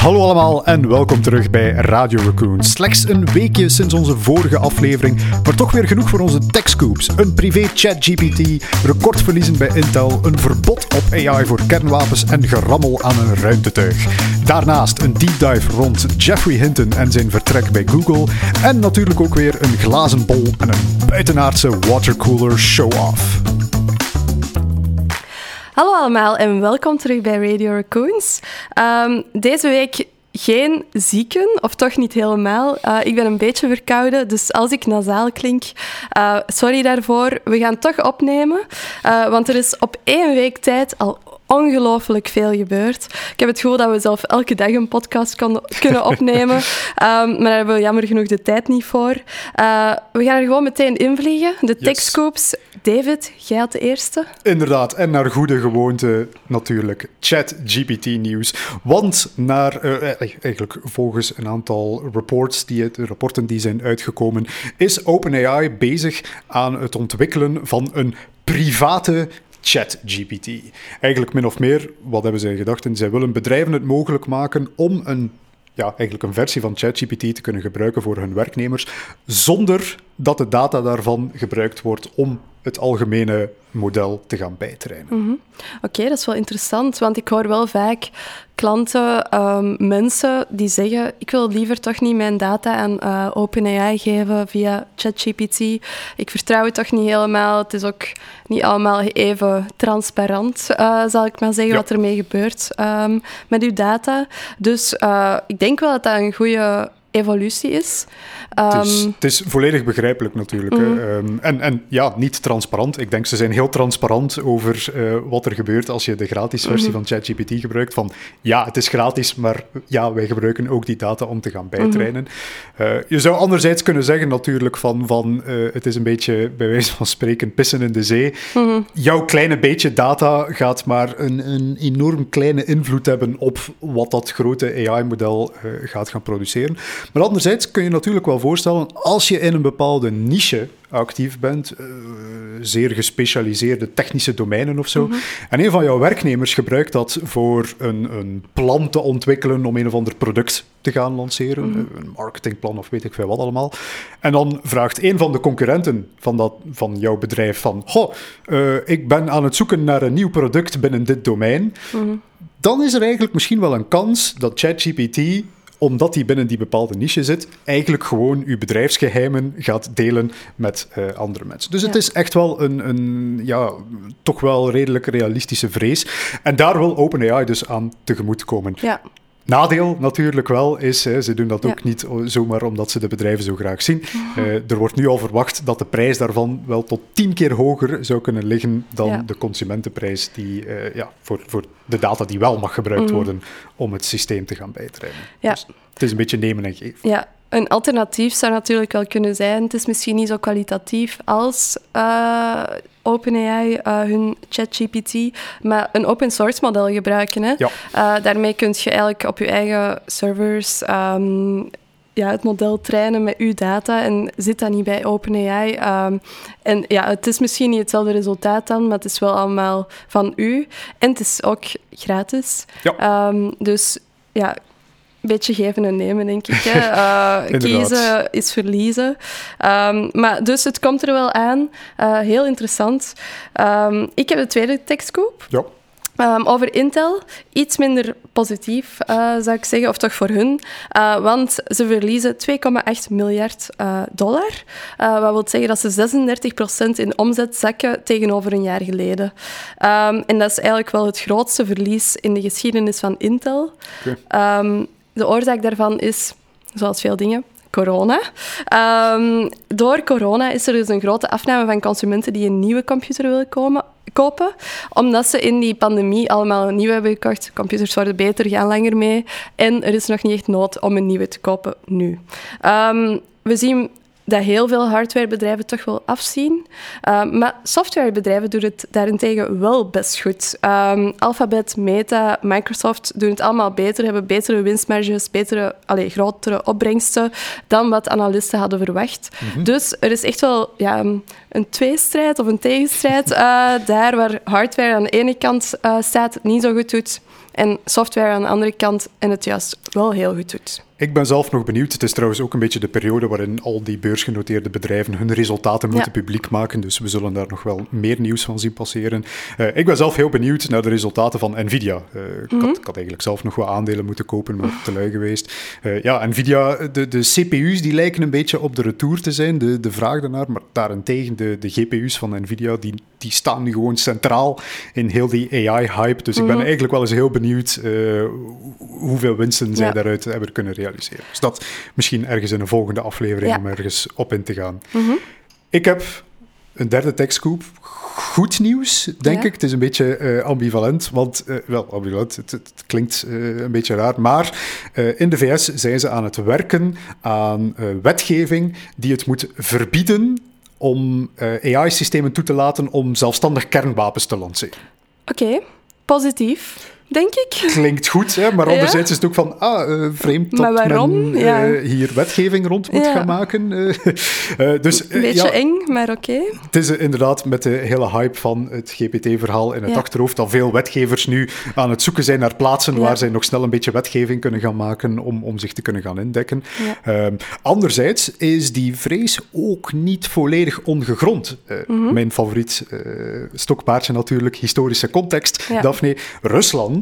Hallo allemaal en welkom terug bij Radio Raccoon. Slechts een weekje sinds onze vorige aflevering, maar toch weer genoeg voor onze TechScoops. Een privé ChatGPT, recordverliezen bij Intel, een verbod op AI voor kernwapens en gerammel aan een ruimtetuig. Daarnaast een deep dive rond Jeffrey Hinton en zijn vertrek bij Google. En natuurlijk ook weer een glazen bol en een buitenaardse watercooler show-off. Hallo allemaal en welkom terug bij Radio Raccoons. Um, deze week geen zieken, of toch niet helemaal. Uh, ik ben een beetje verkouden, dus als ik nasaal klink, uh, sorry daarvoor. We gaan toch opnemen, uh, want er is op één week tijd al ongelooflijk veel gebeurd. Ik heb het gevoel dat we zelf elke dag een podcast kon, kunnen opnemen, um, maar daar hebben we jammer genoeg de tijd niet voor. Uh, we gaan er gewoon meteen invliegen. De yes. TechScoops. David, jij had de eerste. Inderdaad, en naar goede gewoonte natuurlijk ChatGPT-nieuws. Want naar, uh, eigenlijk volgens een aantal reports die het, rapporten die zijn uitgekomen, is OpenAI bezig aan het ontwikkelen van een private ChatGPT. Eigenlijk min of meer, wat hebben zij gedacht? En zij willen bedrijven het mogelijk maken om een, ja, eigenlijk een versie van ChatGPT te kunnen gebruiken voor hun werknemers, zonder dat de data daarvan gebruikt wordt om het algemene model te gaan bijtrainen. Mm -hmm. Oké, okay, dat is wel interessant, want ik hoor wel vaak klanten, um, mensen die zeggen: Ik wil liever toch niet mijn data aan uh, OpenAI geven via ChatGPT. Ik vertrouw het toch niet helemaal. Het is ook niet allemaal even transparant, uh, zal ik maar zeggen, ja. wat ermee gebeurt um, met uw data. Dus uh, ik denk wel dat dat een goede evolutie is. Het, is het is volledig begrijpelijk natuurlijk. Mm. Um, en, en ja, niet transparant. Ik denk ze zijn heel transparant over uh, wat er gebeurt als je de gratis versie mm -hmm. van ChatGPT gebruikt. Van ja, het is gratis, maar ja, wij gebruiken ook die data om te gaan bijtrainen. Mm -hmm. uh, je zou anderzijds kunnen zeggen natuurlijk van, van uh, het is een beetje bij wijze van spreken pissen in de zee. -hmm. Jouw kleine beetje data gaat maar een, een enorm kleine invloed hebben op wat dat grote AI-model gaat gaan produceren. Maar anderzijds kun je natuurlijk wel voorstellen, als je in een bepaalde niche actief bent, uh, zeer gespecialiseerde technische domeinen of zo, mm -hmm. en een van jouw werknemers gebruikt dat voor een, een, plan te ontwikkelen om een of ander product te gaan lanceren, mm -hmm. een marketingplan of weet ik veel wat allemaal, en dan vraagt een van de concurrenten van, dat, van jouw bedrijf van, goh, uh, ik ben aan het zoeken naar een nieuw product binnen dit domein, mm -hmm. dan is er eigenlijk misschien wel een kans dat ChatGPT omdat die binnen die bepaalde niche zit, eigenlijk gewoon uw bedrijfsgeheimen gaat delen met uh, andere mensen. Dus ja. het is echt wel een, een, ja, toch wel redelijk realistische vrees. En daar wil OpenAI dus aan tegemoet komen. Ja. Nadeel natuurlijk wel is, hè, ze doen dat ook ja. niet zomaar omdat ze de bedrijven zo graag zien. Uh, er wordt nu al verwacht dat de prijs daarvan wel tot tien keer hoger zou kunnen liggen dan ja. de consumentenprijs die, uh, ja, voor, voor de data die wel mag gebruikt mm. worden om het systeem te gaan bijtrainen. Ja. Dus het is een beetje nemen en geven. Ja, een alternatief zou natuurlijk wel kunnen zijn. Het is misschien niet zo kwalitatief als uh, OpenAI, uh, hun ChatGPT, maar een open source model gebruiken. Hè? Ja. Uh, daarmee kun je eigenlijk op je eigen servers um, ja, het model trainen met uw data en zit dat niet bij OpenAI. Um, en ja, het is misschien niet hetzelfde resultaat dan, maar het is wel allemaal van u. En het is ook gratis. Ja. Um, dus ja, een beetje geven en nemen, denk ik. Hè. Uh, kiezen is verliezen. Um, maar dus het komt er wel aan. Uh, heel interessant. Um, ik heb de tweede tekstkoop. Ja. Um, over Intel, iets minder positief, uh, zou ik zeggen, of toch voor hun. Uh, want ze verliezen 2,8 miljard uh, dollar. wat wil zeggen dat ze 36% in omzet zakken tegenover een jaar geleden. Um, en dat is eigenlijk wel het grootste verlies in de geschiedenis van Intel. Okay. Um, de oorzaak daarvan is, zoals veel dingen, corona. Um, door corona is er dus een grote afname van consumenten die een nieuwe computer willen komen, kopen, omdat ze in die pandemie allemaal een nieuwe hebben gekocht. Computers worden beter, gaan langer mee. En er is nog niet echt nood om een nieuwe te kopen nu. Um, we zien dat heel veel hardwarebedrijven toch wel afzien. Uh, maar softwarebedrijven doen het daarentegen wel best goed. Um, Alphabet, Meta, Microsoft doen het allemaal beter, hebben betere winstmarges, betere, allez, grotere opbrengsten dan wat analisten hadden verwacht. Mm -hmm. Dus er is echt wel ja, een tweestrijd of een tegenstrijd uh, daar waar hardware aan de ene kant uh, staat, niet zo goed doet En software aan de andere kant en het juist wel heel goed doet. Ik ben zelf nog benieuwd. Het is trouwens ook een beetje de periode waarin al die beursgenoteerde bedrijven hun resultaten moeten publiek maken. Dus we zullen daar nog wel meer nieuws van zien passeren. Uh, ik ben zelf heel benieuwd naar de resultaten van Nvidia. Uh, ik, had, ik, had, eigenlijk zelf nog wat aandelen moeten kopen, maar te lui geweest. Uh, ja, Nvidia, de, de, CPU's die lijken een beetje op de retour te zijn, de, de vraag daarnaar. Maar daarentegen, de, de GPU's van Nvidia, die, die staan nu gewoon centraal in heel die AI-hype. Dus ik ben mhm. eigenlijk wel eens heel benieuwd hoeveel winsten zij daaruit hebben kunnen realiseren. Dus dat misschien ergens in een volgende aflevering om ergens op in te gaan. Mhm. Ik heb een derde tekstcoop. Goed nieuws, denk ik. Het is een beetje uh, ambivalent, want, uh, wel ambivalent, het, het klinkt uh, een beetje raar, maar in de VS zijn ze aan het werken aan wetgeving die het moet verbieden om AI-systemen toe te laten om zelfstandig kernwapens te lanceren. Oké, positief denk ik. Klinkt goed, hè? maar anderzijds is het ook van, ah, uh, vreemd dat men uh, hier wetgeving rond moet gaan maken. Uh, dus, Een beetje ja, eng, maar oké. Het is inderdaad met de hele hype van het GPT-verhaal in het achterhoofd dat veel wetgevers nu aan het zoeken zijn naar plaatsen waar zij nog snel een beetje wetgeving kunnen gaan maken om, om zich te kunnen gaan indekken. Ehm, anderzijds is die vrees ook niet volledig ongegrond. Mhm. Mijn favoriet stokpaardje natuurlijk, historische context, Daphne. Rusland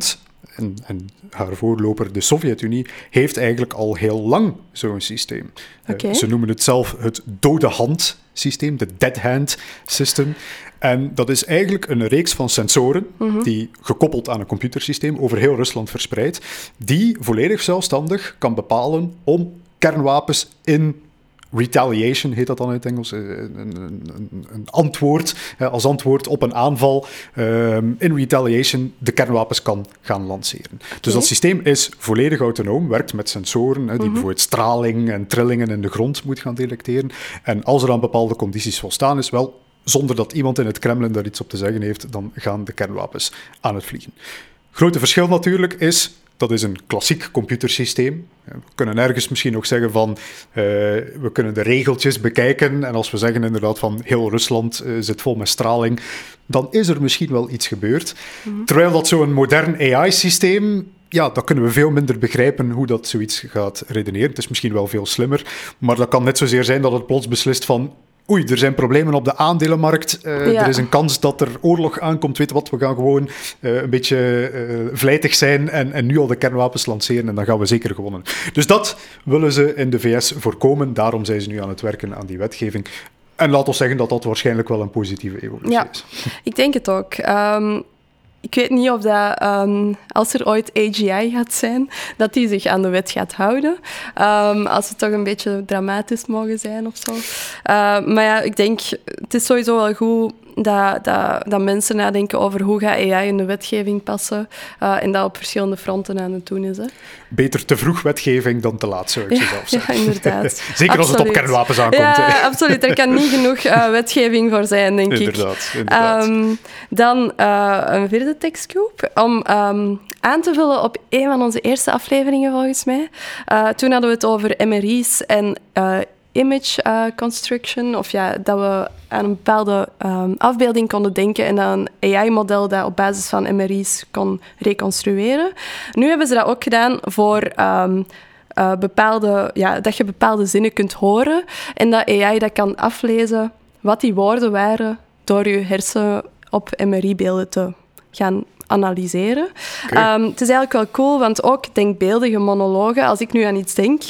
en, en, haar voorloper, de Sovjet-Unie, heeft eigenlijk al heel lang zo'n systeem. Eh, ze noemen het zelf het dode hand systeem, de dead hand system. En dat is eigenlijk een reeks van sensoren mhm. die gekoppeld aan een computersysteem over heel Rusland verspreid, die volledig zelfstandig kan bepalen om kernwapens in retaliation heet dat dan in het Engels, eh, een, een, een antwoord, als antwoord op een aanval, ehm, in retaliation de kernwapens kan gaan lanceren. Dus dat systeem is volledig autonoom, werkt met sensoren, die mhm. bijvoorbeeld straling en trillingen in de grond moet gaan detecteren. En als er aan bepaalde condities volstaan is, wel, zonder dat iemand in het Kremlin daar iets op te zeggen heeft, dan gaan de kernwapens aan het vliegen. Grote verschil natuurlijk is dat is een klassiek computersysteem. We kunnen ergens misschien ook zeggen van, uh, we kunnen de regeltjes bekijken en als we zeggen inderdaad van heel Rusland uh, zit vol met straling, dan is er misschien wel iets gebeurd. Mhm. Terwijl dat zo'n modern AI-systeem ja, dan kunnen we veel minder begrijpen hoe dat zoiets gaat redeneren. Het is misschien wel veel slimmer, maar dat kan net zozeer zijn dat het plots beslist van oei, er zijn problemen op de aandelenmarkt. Uh, Er is een kans dat er oorlog aankomt. Weet wat, we gaan gewoon uh, een beetje uh, vlijtig zijn en, en nu al de kernwapens lanceren en dan gaan we zeker gewonnen. Dus dat willen ze in de VS voorkomen. Daarom zijn ze nu aan het werken aan die wetgeving. En laat ons zeggen dat dat waarschijnlijk wel een positieve evolutie ja, is. Ik denk het ook. Um, ik weet niet of dat, um, als er ooit AGI gaat zijn, dat die zich aan de wet gaat houden. Um, als het toch een beetje dramatisch mogen zijn of zo. Uh, maar ja, ik denk, het is sowieso wel goed dat, dat, dat mensen nadenken over hoe gaat AI in de wetgeving passen uh, en dat op verschillende fronten aan het doen is. Hè. Beter te vroeg wetgeving dan te laat, zou ik ja, zelf zeggen. Ja, inderdaad. Zeker als het op kernwapens aankomt. Ja, absoluut. Er kan niet genoeg uh, wetgeving voor zijn, denk ik. Inderdaad. Um, dan uh, een vierde tekstgroep, om um, aan te vullen op een van onze eerste afleveringen, volgens mij. toen hadden we het over MRI's en image uh, construction, of ja, dat we aan een bepaalde um, afbeelding konden denken en dan een AI-model dat op basis van MRI's kon reconstrueren. Nu hebben ze dat ook gedaan voor um, uh, bepaalde, ja, dat je bepaalde zinnen kunt horen en dat AI dat kan aflezen wat die woorden waren door je hersen op MRI-beelden te gaan analyseren. Ehm, het is eigenlijk wel cool, want ook denkbeeldige monologen, als ik nu aan iets denk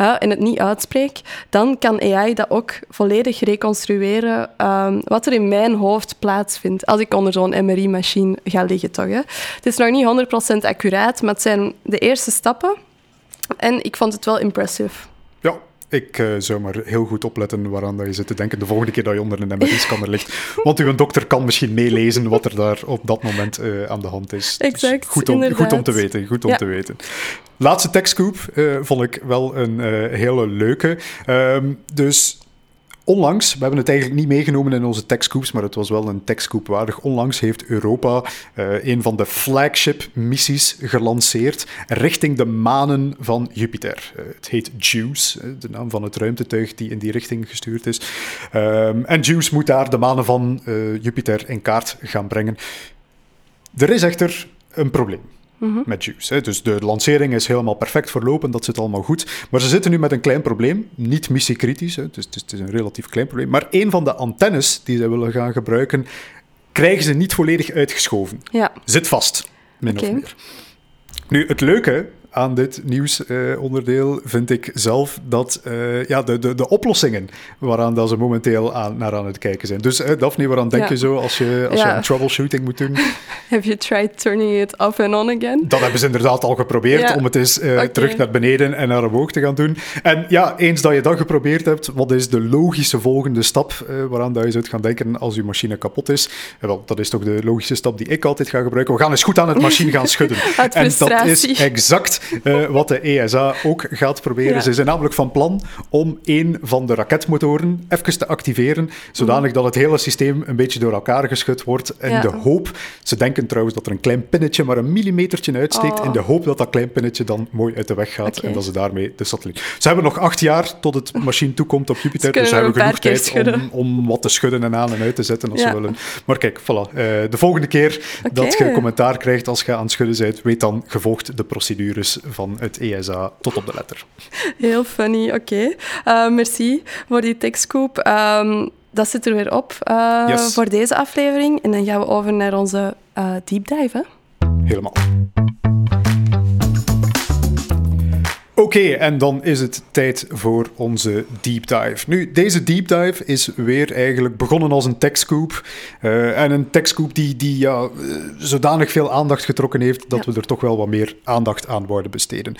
uh, en het niet uitspreek, dan kan AI dat ook volledig reconstrueren um, wat er in mijn hoofd plaatsvindt als ik onder zo'n MRI-machine ga liggen. Toch, hè? Het is nog niet 100% accuraat, maar het zijn de eerste stappen. En ik vond het wel impressive. Ik uh, zou maar heel goed opletten waaraan dat je zit te denken de volgende keer dat je onder een MRI-scanner ligt. Want uw dokter kan misschien meelezen wat er daar op dat moment uh, aan de hand is. Dus exact, dus goed, om, goed om te weten. Goed om ja. te weten. Laatste tekstcoop uh, vond ik wel een hele leuke. Um, dus Onlangs, we hebben het eigenlijk niet meegenomen in onze techscoops, maar het was wel een techscoop waardig. Onlangs heeft Europa uh, een van de flagship-missies gelanceerd richting de manen van Jupiter. Uh, het heet JUICE, uh, de naam van het ruimtetuig die in die richting gestuurd is. Um, en JUICE moet daar de manen van Jupiter in kaart gaan brengen. Er is echter een probleem. Met Juice. Hè. Dus de lancering is helemaal perfect verlopen, dat zit allemaal goed. Maar ze zitten nu met een klein probleem, niet missiekritisch, hè. Dus, het is een relatief klein probleem. Maar een van de antennes die ze willen gaan gebruiken, krijgen ze niet volledig uitgeschoven. Ja. Zit vast, min of meer. Nu, het leuke aan dit nieuwsonderdeel vind ik zelf dat eh, ja, de, de, de oplossingen waaraan dat ze momenteel aan, naar aan het kijken zijn. Dus eh, Daphne, waaraan denk Ja. je zo als je, als je een troubleshooting moet doen? Have you tried turning it off and on again? Dat hebben ze inderdaad al geprobeerd Ja. om het eens eh, terug naar beneden en naar omhoog te gaan doen. En ja, eens dat je dat geprobeerd hebt, wat is de logische volgende stap waaraan dat je zou gaan denken als je machine kapot is? Wel, dat is toch de logische stap die ik altijd ga gebruiken. We gaan eens goed aan het machine gaan schudden. En dat is exact eh, wat de ESA ook gaat proberen. Ja. Ze zijn namelijk van plan om een van de raketmotoren even te activeren, zodanig dat het hele systeem een beetje door elkaar geschud wordt. In Ja. de hoop, ze denken trouwens dat er een klein pinnetje maar een millimetertje uitsteekt, Oh. in de hoop dat dat klein pinnetje dan mooi uit de weg gaat en dat ze daarmee de satelliet... Ze hebben nog acht jaar tot het machine toekomt op Jupiter, dus ze hebben genoeg tijd om, wat te schudden en aan en uit te zetten als ze willen. Maar kijk, voilà. eh, de volgende keer dat je commentaar krijgt als je aan het schudden bent, weet dan gevolgd de procedures van het ESA tot op de letter. Heel funny, oké. Eh, merci voor die techscoop. Ehm, dat zit er weer op eh, Yes. voor deze aflevering. En dan gaan we over naar onze eh, deep dive. Hè? Helemaal. Oké, en dan is het tijd voor onze deep dive. Nu, deze deep dive is weer eigenlijk begonnen als een techscoop. Eh en een techscoop die, die ja, eh, zodanig veel aandacht getrokken heeft dat Ja. we er toch wel wat meer aandacht aan worden besteden.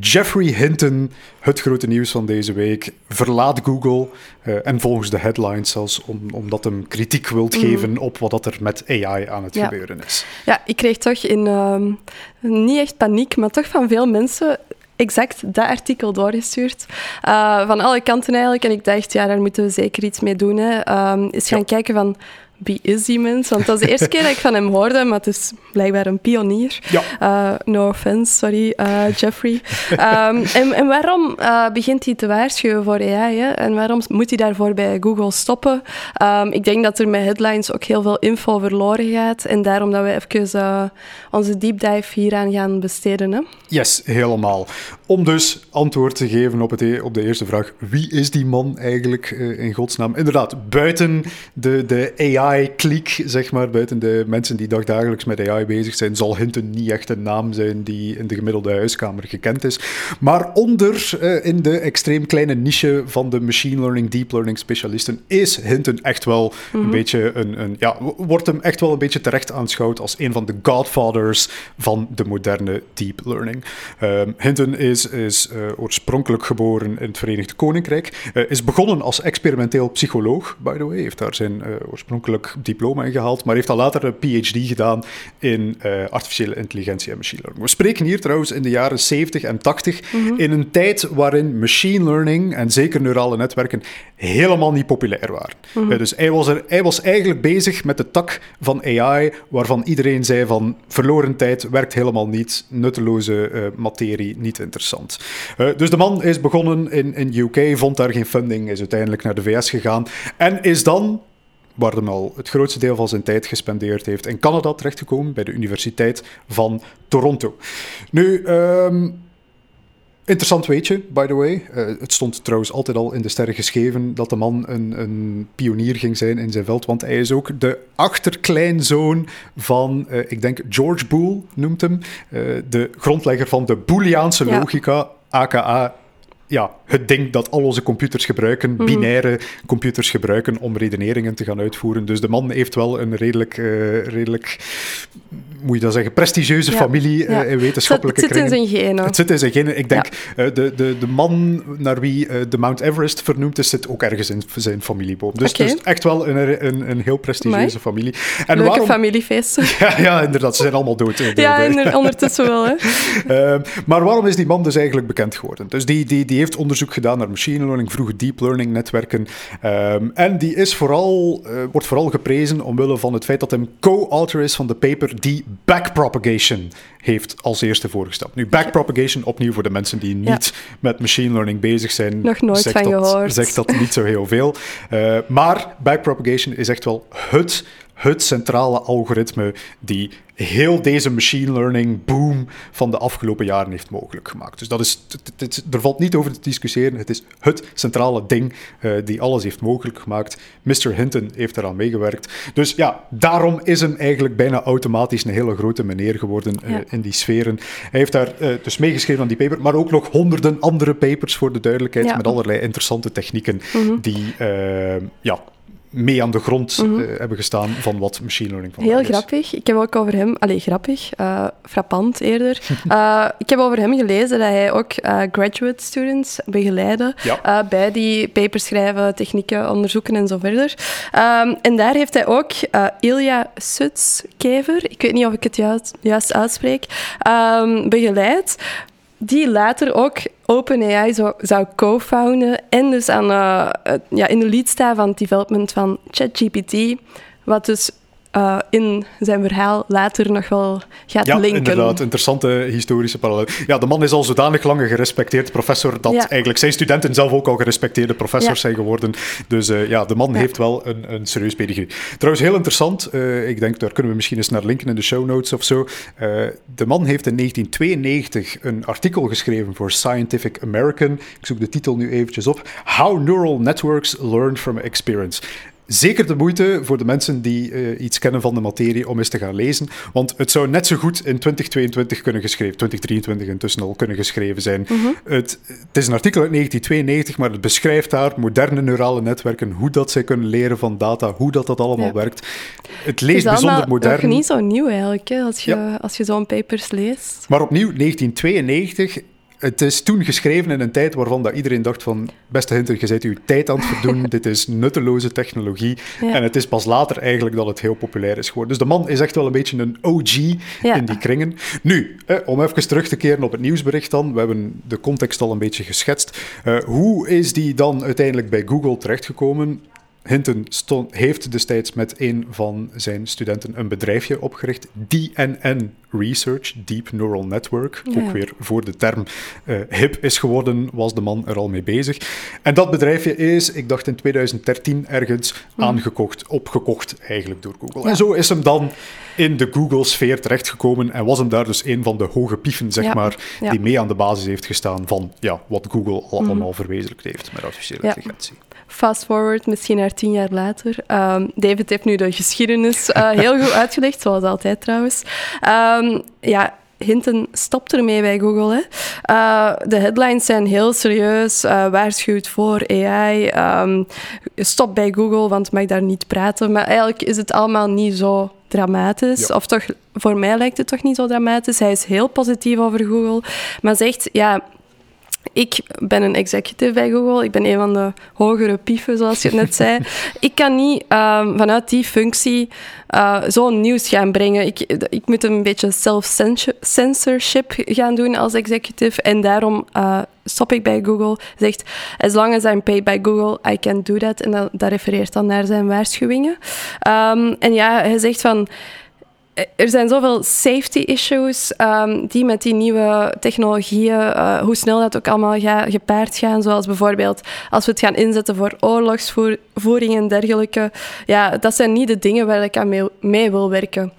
Jeffrey Hinton, het grote nieuws van deze week, verlaat Google. eh, en volgens de headlines zelfs, om, omdat hem kritiek wilt geven op wat dat er met AI aan het Ja. gebeuren is. Ja, ik kreeg toch in, ehm, niet echt paniek, maar toch van veel mensen exact dat artikel doorgestuurd. Eh, van alle kanten eigenlijk. En ik dacht, ja, daar moeten we zeker iets mee doen. Hè. Ehm, gaan Ja. kijken van, wie is die mens? Want dat is de eerste keer dat ik van hem hoorde, maar het is blijkbaar een pionier. Ja. Eh, no offense, sorry, eh, Jeffrey. Ehm, en, en waarom eh, begint hij te waarschuwen voor AI? Hè? En waarom moet hij daarvoor bij Google stoppen? Ehm, ik denk dat er met headlines ook heel veel info verloren gaat. En daarom dat we even onze deep dive hieraan gaan besteden. Hè? Yes, helemaal. Om dus antwoord te geven op, het, e- op de eerste vraag: wie is die man eigenlijk eh, in godsnaam? Inderdaad, buiten de, de AI-kliek, zeg maar, buiten de mensen die dagdagelijks met AI bezig zijn, zal Hinton niet echt een naam zijn die in de gemiddelde huiskamer gekend is. Maar onder eh, in de extreem kleine niche van de machine learning, deep learning specialisten is Hinton echt wel een beetje een, een. Ja, wordt hem echt wel een beetje terecht aanschouwd als een van de godfathers van de moderne deep learning. Ehm, Hinton is, is eh, oorspronkelijk geboren in het Verenigd Koninkrijk. eh, is begonnen als experimenteel psycholoog, by the way. Heeft daar zijn eh, oorspronkelijk diploma in gehaald, maar heeft al later een PhD gedaan in artificiële intelligentie en machine learning. We spreken hier trouwens in de jaren 70 en 80, in een tijd waarin machine learning en zeker neurale netwerken helemaal niet populair waren. Eh, dus hij was, er, hij was eigenlijk bezig met de tak van AI, waarvan iedereen zei van verloren tijd werkt helemaal niet, nutteloze materie, niet interessant. Eh, dus de man is begonnen in, in UK, vond daar geen funding, is uiteindelijk naar de VS gegaan en is dan waar hij al het grootste deel van zijn tijd gespendeerd heeft in Canada terechtgekomen, bij de Universiteit van Toronto. Nu, ehm, Interessant weetje, by the way. Eh, het stond trouwens altijd al in de sterren geschreven dat de man een, een pionier ging zijn in zijn veld, want hij is ook de achterkleinzoon van, eh, ik denk George Boole noemt hem, eh, de grondlegger van de Booleaanse Ja. logica, aka ja, het ding dat al onze computers gebruiken, binaire computers gebruiken om redeneringen te gaan uitvoeren. Dus de man heeft wel een redelijk, eh, redelijk moet je dat zeggen, prestigieuze Ja. familie eh, in wetenschappelijke het zit in zijn genen. Het zit in zijn genen. Ik denk, eh, de, de, de man naar wie de Mount Everest vernoemd is, zit ook ergens in zijn familieboom. Dus, dus echt wel een, een, een heel prestigieuze Amai. familie. En Leuke waarom... familiefeesten. Ja, ja, inderdaad. Ze zijn allemaal dood. de- ja, de- en ondertussen wel. Hè. Ehm, maar waarom is die man dus eigenlijk bekend geworden? Dus die, die, die heeft onderzoek gedaan naar machine learning, vroege deep learning netwerken. Ehm, en die is vooral, eh, wordt vooral geprezen omwille van het feit dat hij co-author is van de paper die backpropagation heeft als eerste voorgesteld. Nu, backpropagation, opnieuw voor de mensen die niet met machine learning bezig zijn. Nog nooit zegt van dat, gehoord. Zegt dat niet zo heel veel. Eh, maar backpropagation is echt wel het het centrale algoritme die heel deze machine learning boom van de afgelopen jaren heeft mogelijk gemaakt. Dus dat is, er valt niet over te discussiëren. Het is het centrale ding uh, die alles heeft mogelijk gemaakt. Mr. Hinton heeft eraan meegewerkt. Dus ja, daarom is hem eigenlijk bijna automatisch een hele grote meneer geworden uh, in die sferen. Hij heeft daar uh, dus meegeschreven aan die paper, maar ook nog honderden andere papers voor de duidelijkheid, ja. met allerlei interessante technieken mm -hmm. die ja, mee aan de grond mm -hmm. uh, hebben gestaan van wat machine learning van Heel grappig. Ik heb ook over hem... Allee, grappig. Uh, frappant eerder. uh, ik heb over hem gelezen dat hij ook graduate students begeleidde ja. bij die papers schrijven, technieken onderzoeken en zo verder. Um, en daar heeft hij ook Ilya Sutskever, ik weet niet of ik het juist, juist uitspreek, um, begeleid die later ook OpenAI zou, zou co-founden en dus aan, uh, ja, in de lead staan van het development van ChatGPT, wat dus uh, in zijn verhaal later nog wel gaat ja, linken. inderdaad. Interessante historische parallel. Ja, de man is al zodanig lang gerespecteerd professor dat ja. eigenlijk zijn studenten zelf ook al gerespecteerde professors ja. zijn geworden. Dus uh, ja, de man heeft wel een, een serieus pedigree. Trouwens, heel interessant. Uh, ik denk, daar kunnen we misschien eens naar linken in de show notes of zo. de man heeft in 1992 een artikel geschreven voor Scientific American. Ik zoek de titel nu eventjes op. How Neural Networks Learn from Experience zeker de moeite voor de mensen die uh, iets kennen van de materie om eens te gaan lezen. Want het zou net zo goed in 2022 kunnen geschreven, 2023 intussen al kunnen geschreven zijn. Mm -hmm. het, het, is een artikel uit 1992, maar het beschrijft daar moderne neurale netwerken, hoe dat zij kunnen leren van data, hoe dat, dat allemaal ja. werkt. Het leest het bijzonder modern. Het is niet zo nieuw eigenlijk, hè, als je, ja. als je zo'n papers leest. Maar opnieuw, 1992 het is toen geschreven in een tijd waarvan dat iedereen dacht van... Beste Hinter, je bent uw tijd aan het verdoen. dit is nutteloze technologie. Ja. En het is pas later eigenlijk dat het heel populair is geworden. Dus de man is echt wel een beetje een OG ja. in die kringen. Nu, eh, om even terug te keren op het nieuwsbericht dan. We hebben de context al een beetje geschetst. Uh, hoe is die dan uiteindelijk bij Google terechtgekomen? Hinton stond, heeft destijds met een van zijn studenten een bedrijfje opgericht, DNN Research, Deep Neural Network. Ja. Ook weer voor de term uh, hip is geworden, was de man er al mee bezig. En dat bedrijfje is, ik dacht in 2013 ergens, mm. aangekocht, opgekocht eigenlijk door Google. Ja. En zo is hem dan in de Google-sfeer terechtgekomen en was hem daar dus een van de hoge pieven, zeg ja. maar, die mee aan de basis heeft gestaan van ja, wat Google al mm. allemaal verwezenlijkt heeft met artificiële intelligentie. Fast forward, misschien naar tien jaar later. Um, David heeft nu de geschiedenis uh, heel goed uitgelegd, zoals altijd trouwens. Um, ja, Hinton stopt ermee bij Google. Hè. Uh, de headlines zijn heel serieus. Uh, waarschuwt voor AI. Um, stop bij Google, want mag daar niet praten. Maar eigenlijk is het allemaal niet zo dramatisch. Ja. Of toch, voor mij lijkt het toch niet zo dramatisch. Hij is heel positief over Google. Maar zegt, ja, ik ben een executive bij Google. Ik ben een van de hogere pieven, zoals je het net zei. ik kan niet um, vanuit die functie uh, zo'n nieuws gaan brengen. Ik, ik moet een beetje self-censorship gaan doen als executive. En daarom uh, stop ik bij Google. Zegt, as long as I'm paid by Google, I can do that. En dat, dat refereert dan naar zijn waarschuwingen. Um, en ja, hij zegt van er zijn zoveel safety issues um, die met die nieuwe technologieën, uh, hoe snel dat ook allemaal gaat, gepaard gaan. Zoals bijvoorbeeld als we het gaan inzetten voor oorlogsvoering en dergelijke. Ja, dat zijn niet de dingen waar ik aan mee, mee wil werken.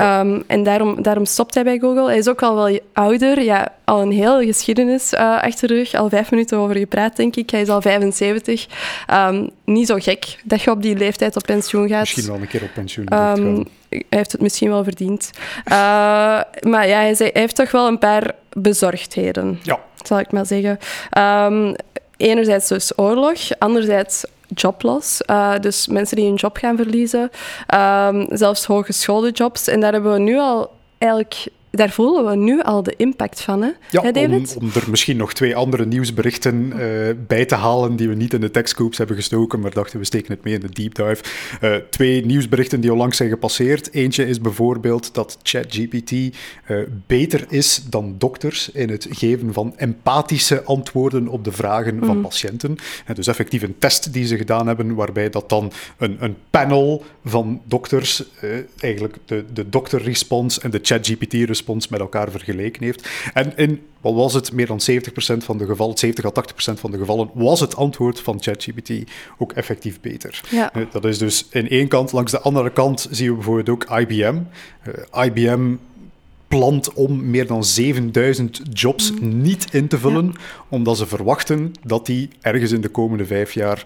Um, en daarom, daarom stopt hij bij Google. Hij is ook al wel ouder, ja, al een hele geschiedenis uh, achter de rug. Al vijf minuten over gepraat, denk ik. Hij is al 75. Um, niet zo gek dat je op die leeftijd op pensioen gaat. Misschien wel een keer op pensioen. Hij heeft het misschien wel verdiend. Uh, maar ja, hij, zei, hij, heeft toch wel een paar bezorgdheden, ja. zal ik maar zeggen. Um, enerzijds dus oorlog, anderzijds jobloss. Uh, dus mensen die hun job gaan verliezen, um, zelfs hogeschoolde jobs. En daar hebben we nu al eigenlijk daar voelen we nu al de impact van, hè, ja, David? Om, om, er misschien nog twee andere nieuwsberichten uh, bij te halen die we niet in de textscoops hebben gestoken, maar dachten we steken het mee in de deep dive. Uh, twee nieuwsberichten die onlangs zijn gepasseerd. Eentje is bijvoorbeeld dat ChatGPT uh, beter is dan dokters in het geven van empathische antwoorden op de vragen van patiënten. dus effectief een test die ze gedaan hebben, waarbij dat dan een, een panel van dokters, eigenlijk de, de dokterrespons en de ChatGPT-respons met elkaar vergeleken heeft. En in, wat was het, meer dan 70% van de gevallen, 70 à 80% van de gevallen, was het antwoord van ChatGPT ook effectief beter. Ja. Eh, Dat is dus in één kant. Langs de andere kant zien we bijvoorbeeld ook IBM. Eh, IBM plant om meer dan 7000 jobs niet in te vullen, omdat ze verwachten dat die ergens in de komende vijf jaar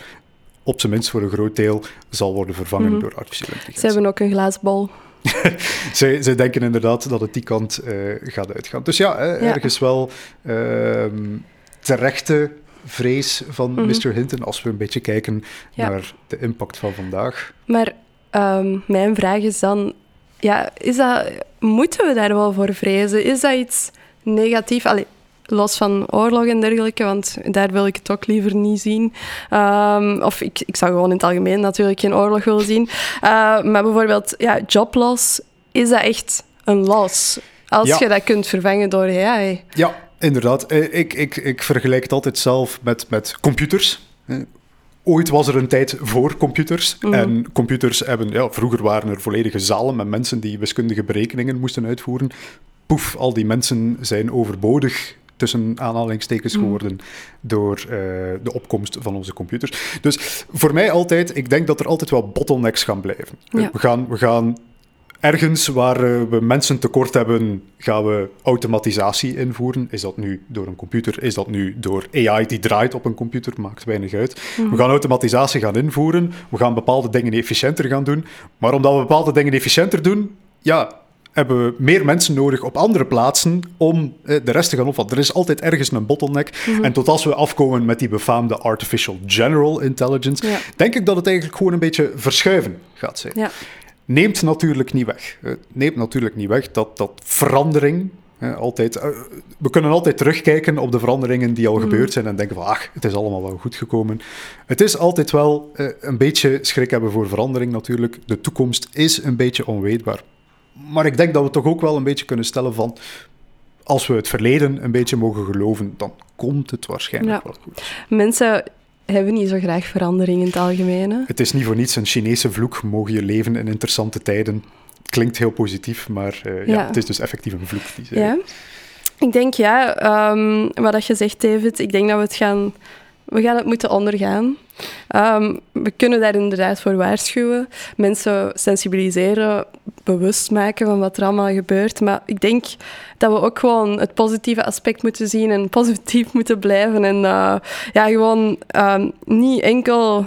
op zijn minst voor een groot deel zal worden vervangen door artificiële Ze intelligentie. hebben ook een glazen bol. Zij, zij denken inderdaad dat het die kant eh, gaat uitgaan. Dus ja, Ja. ergens wel ehm, terechte vrees van Mr. Hinton als we een beetje kijken Mhm. Ja. naar de impact van vandaag. Maar ehm, mijn vraag is dan, ja, is dat, moeten we daar wel voor vrezen? Is dat iets negatiefs? Allee, los van oorlog en dergelijke, want daar wil ik het ook liever niet zien. Ehm, of ik, ik zou gewoon in het algemeen natuurlijk geen oorlog willen zien. Uh, maar bijvoorbeeld, ja, jobloss, is dat echt een loss? Als Ja. je dat kunt vervangen door AI. Ja, inderdaad. Eh, Ik, ik, ik vergelijk het altijd zelf met, met computers. Eh, Ooit was er een tijd voor computers. En computers hebben, ja, vroeger waren er volledige zalen met mensen die wiskundige berekeningen moesten uitvoeren. Poef, al die mensen zijn overbodig tussen aanhalingstekens geworden door eh, de opkomst van onze computers. Dus voor mij altijd, ik denk dat er altijd wel bottlenecks gaan blijven. Eh, Ja. We, gaan, we gaan ergens waar eh, we mensen tekort hebben, gaan we automatisatie invoeren. Is dat nu door een computer? Is dat nu door AI die draait op een computer? Maakt weinig uit. We gaan automatisatie gaan invoeren. We gaan bepaalde dingen efficiënter gaan doen. Maar omdat we bepaalde dingen efficiënter doen, ja, hebben we meer mensen nodig op andere plaatsen om eh, de rest te gaan opvatten. Er is altijd ergens een bottleneck. En tot als we afkomen met die befaamde artificial general intelligence, Ja. denk ik dat het eigenlijk gewoon een beetje verschuiven gaat zijn Ja. neemt natuurlijk niet weg. Het neemt natuurlijk niet weg dat, dat verandering. altijd, eh, we kunnen altijd terugkijken op de veranderingen die al gebeurd zijn en denken van, ach, het is allemaal wel goed gekomen. Het is altijd wel eh, een beetje schrik hebben voor verandering natuurlijk. De toekomst is een beetje onweetbaar. Maar ik denk dat we toch ook wel een beetje kunnen stellen van, als we het verleden een beetje mogen geloven, dan komt het waarschijnlijk Ja. wel goed. Mensen hebben niet zo graag verandering in het algemeen. hè. Het is niet voor niets een Chinese vloek, mogen je leven in interessante tijden. Klinkt heel positief, maar eh, ja. Ja. het is dus effectief een vloek. Die ze- Ja. Ik denk, ja, ehm, wat dat je zegt, David, ik denk dat we het gaan, we gaan het moeten ondergaan. Ehm, we kunnen daar inderdaad voor waarschuwen, mensen sensibiliseren, bewust maken van wat er allemaal gebeurt. Maar ik denk dat we ook gewoon het positieve aspect moeten zien en positief moeten blijven. En eh, ja, gewoon ehm, niet enkel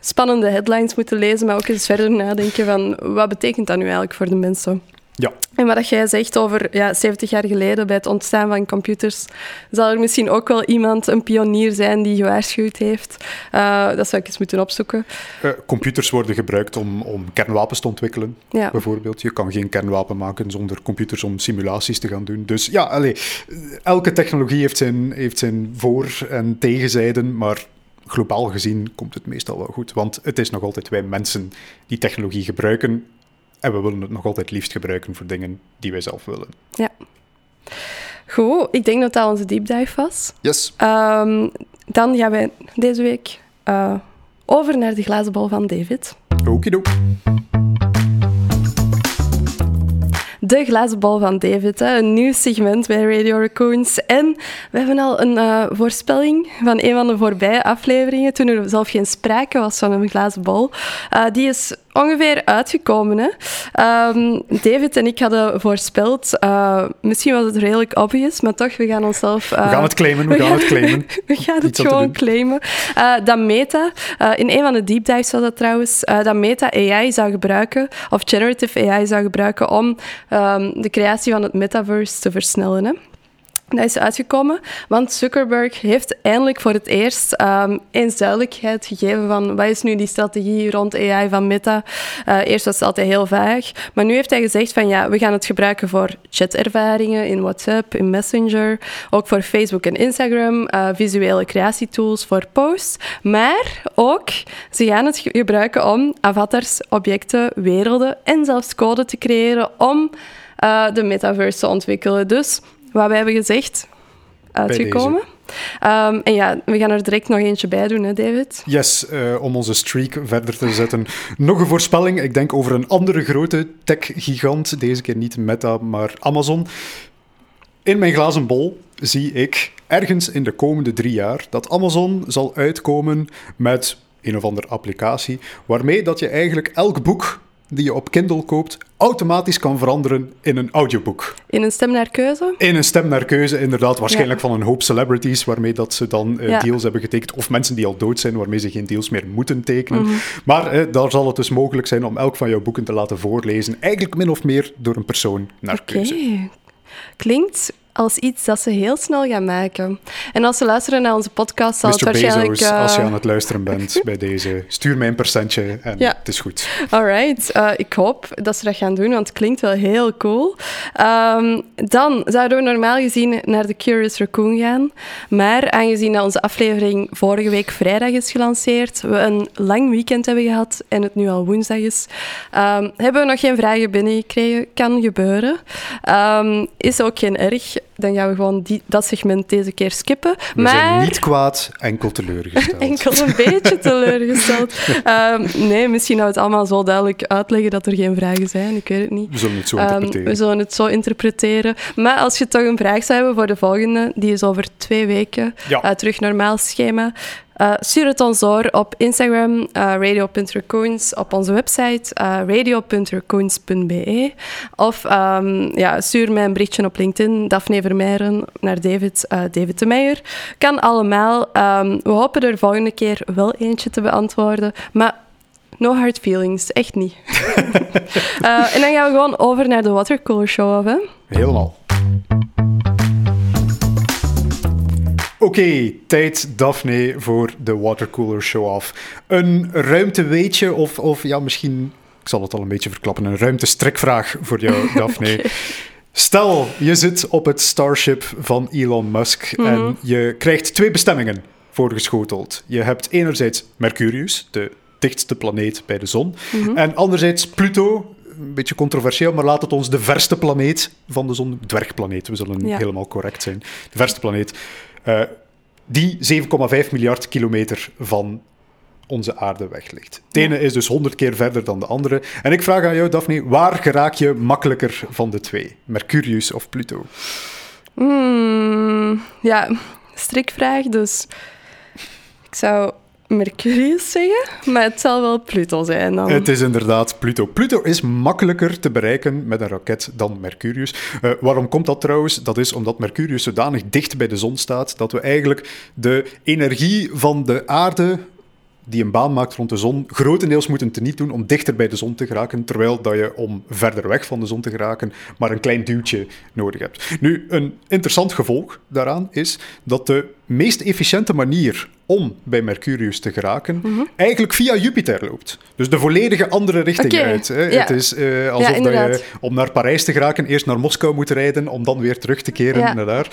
spannende headlines moeten lezen, maar ook eens verder nadenken van wat betekent dat nu eigenlijk voor de mensen. Ja, En wat dat jij zegt over ja, 70 jaar geleden bij het ontstaan van computers, zal er misschien ook wel iemand, een pionier zijn die gewaarschuwd heeft. Eh, dat zou ik eens moeten opzoeken. eh, computers worden gebruikt om, om kernwapens te ontwikkelen, Ja. bijvoorbeeld. Je kan geen kernwapen maken zonder computers om simulaties te gaan doen. Dus ja, allee, elke technologie heeft zijn, heeft zijn voor- en tegenzijden, maar globaal gezien komt het meestal wel goed. Want het is nog altijd wij mensen die technologie gebruiken en we willen het nog altijd liefst gebruiken voor dingen die wij zelf willen. ja. Goed, ik denk dat dat onze deep dive was. Yes. Ehm, dan gaan wij deze week eh, over naar de glazen bal van David. Okidook. De glazen bal van David, hè, een nieuw segment bij Radio Raccoons. En we hebben al een eh, voorspelling van een van de voorbije afleveringen, toen er zelf geen sprake was van een glazen bal. Eh, die is ongeveer uitgekomen. Hè. Ehm, David en ik hadden voorspeld, eh, misschien was het redelijk obvious, maar toch, we gaan onszelf... eh, We gaan het claimen, we gaan het claimen. we gaan het gewoon claimen. Eh, dat Meta, eh, in een van de deep dives was dat trouwens, eh, dat Meta AI zou gebruiken, of generative AI zou gebruiken, om ehm, de creatie van het metaverse te versnellen. Hè. Dat is uitgekomen, want Zuckerberg heeft eindelijk voor het eerst ehm, eens duidelijkheid gegeven van wat is nu die strategie rond AI van Meta. Eh, eerst was het altijd heel vaag, maar nu heeft hij gezegd van ja, we gaan het gebruiken voor chatervaringen in WhatsApp, in Messenger, ook voor Facebook en Instagram, eh, visuele creatietools voor posts, maar ook ze gaan het ge- gebruiken om avatars, objecten, werelden en zelfs code te creëren om eh, de metaverse te ontwikkelen. Dus wat wij hebben gezegd, uitgekomen. Ehm, en ja, we gaan er direct nog eentje bij doen, hè, David? Yes, uh, om onze streak verder te zetten. nog een voorspelling, ik denk over een andere grote tech-gigant. Deze keer niet Meta, maar Amazon. In mijn glazen bol zie ik ergens in de komende drie jaar dat Amazon zal uitkomen met een of andere applicatie waarmee dat je eigenlijk elk boek die je op Kindle koopt automatisch kan veranderen in een audioboek. In een stem naar keuze? In een stem naar keuze, inderdaad. Waarschijnlijk van een hoop celebrities waarmee dat ze dan uh, deals hebben getekend. Of mensen die al dood zijn, waarmee ze geen deals meer moeten tekenen. Mm -hmm. Maar uh, daar zal het dus mogelijk zijn om elk van jouw boeken te laten voorlezen. Eigenlijk min of meer door een persoon naar okay. keuze. Klinkt als iets dat ze heel snel gaan maken. En als ze luisteren naar onze podcast, zal Mr. het waarschijnlijk... Bezos, als je aan het luisteren bent bij deze, stuur mij een percentje en ja. het is goed. Alright, uh, ik hoop dat ze dat gaan doen, want het klinkt wel heel cool. Um, dan zouden we normaal gezien naar The Curious Raccoon gaan. Maar aangezien dat onze aflevering vorige week vrijdag is gelanceerd, we een lang weekend hebben gehad en het nu al woensdag is, um, hebben we nog geen vragen binnengekregen. Kan gebeuren. Um, is ook geen erg dan gaan we gewoon die, dat segment deze keer skippen. We maar... zijn niet kwaad, enkel teleurgesteld. enkel een beetje teleurgesteld. um, nee, misschien gaan we het allemaal zo duidelijk uitleggen dat er geen vragen zijn. Ik weet het niet. We zullen het zo interpreteren. Um, we zullen het zo interpreteren. Maar als je toch een vraag zou hebben voor de volgende, die is over twee weken. Ja. Uh, terug normaal schema. Uh, stuur het ons door op Instagram, uh, op onze website uh. Of um, ja, stuur mij een berichtje op LinkedIn, Daphne Vermeijeren, naar David, David de Meijer. Kan allemaal. Um, we hopen er de volgende keer wel eentje te beantwoorden. Maar no hard feelings, echt niet. en dan gaan we gewoon over naar de Watercooler Show. Of, hè? Helemaal. Oké, okay, tijd, Daphne, voor de Watercooler Show-off. Een ruimteweetje, of, of ja, misschien, ik zal het al een beetje verklappen, een ruimtestrikvraag voor jou, Daphne. okay. Stel, je zit op het Starship van Elon Musk mm -hmm. en je krijgt twee bestemmingen voorgeschoteld. Je hebt enerzijds Mercurius, de dichtste planeet bij de zon, mm -hmm. en anderzijds Pluto, een beetje controversieel, maar laat het ons de verste planeet van de zon, dwergplaneet, we zullen ja. helemaal correct zijn, de verste planeet, uh, die 7,5 miljard kilometer van onze aarde weg ligt. De ene is dus 100 keer verder dan de andere. En ik vraag aan jou, Daphne, waar geraak je makkelijker van de twee? Mercurius of Pluto? Mm, ja, strikvraag, dus ik zou Mercurius zeggen, maar het zal wel Pluto zijn dan. Het is inderdaad Pluto. Pluto is makkelijker te bereiken met een raket dan Mercurius. Uh, waarom komt dat trouwens? Dat is omdat Mercurius zodanig dicht bij de zon staat dat we eigenlijk de energie van de aarde die een baan maakt rond de zon, grotendeels moeten teniet doen om dichter bij de zon te geraken, terwijl dat je om verder weg van de zon te geraken maar een klein duwtje nodig hebt. Nu, een interessant gevolg daaraan is dat de meest efficiënte manier om bij Mercurius te geraken, mm -hmm. eigenlijk via Jupiter loopt. Dus de volledige andere richting okay. uit. Hè. Ja. Het is uh, alsof ja, dat je om naar Parijs te geraken eerst naar Moskou moet rijden om dan weer terug te keren Ja. naar daar.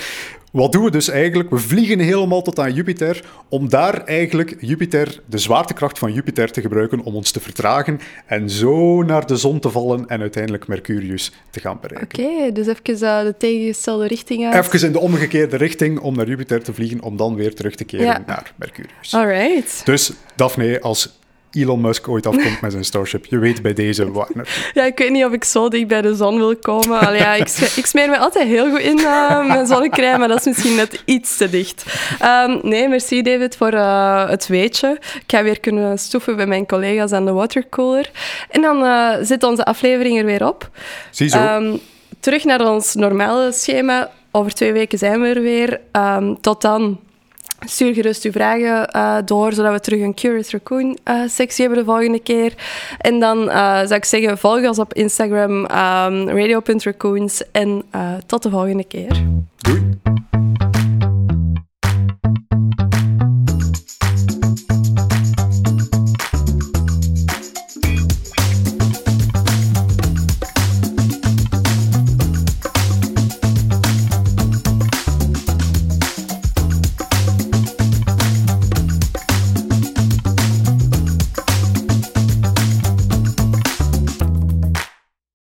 Wat doen we dus eigenlijk? We vliegen helemaal tot aan Jupiter om daar eigenlijk Jupiter, de zwaartekracht van Jupiter te gebruiken om ons te vertragen en zo naar de zon te vallen en uiteindelijk Mercurius te gaan bereiken. Oké, dus even uh, de tegengestelde richting uit. Even in de omgekeerde richting om naar Jupiter te vliegen om dan weer terug te keren Ja. naar Mercurius. Alright. Dus Daphne, als Elon Musk ooit afkomt met zijn Starship, je weet bij deze naartoe. Ja, ik weet niet of ik zo dicht bij de zon wil komen. Allee, ja, ik, smeer me altijd heel goed in uh, mijn zonnecrème, maar dat is misschien net iets te dicht. Ehm, nee, merci David voor uh, het weetje. Ik ga weer kunnen stoeven bij mijn collega's aan de watercooler. En dan uh, zit onze aflevering er weer op. Ziezo. Um, terug naar ons normale schema. Over twee weken zijn we er weer. Um, tot dan. Stuur gerust uw vragen uh, door, zodat we terug een Curious Raccoon uh, sectie hebben de volgende keer. En dan uh, zou ik zeggen, volg ons op Instagram, um, radio.raccoons. En tot de volgende keer.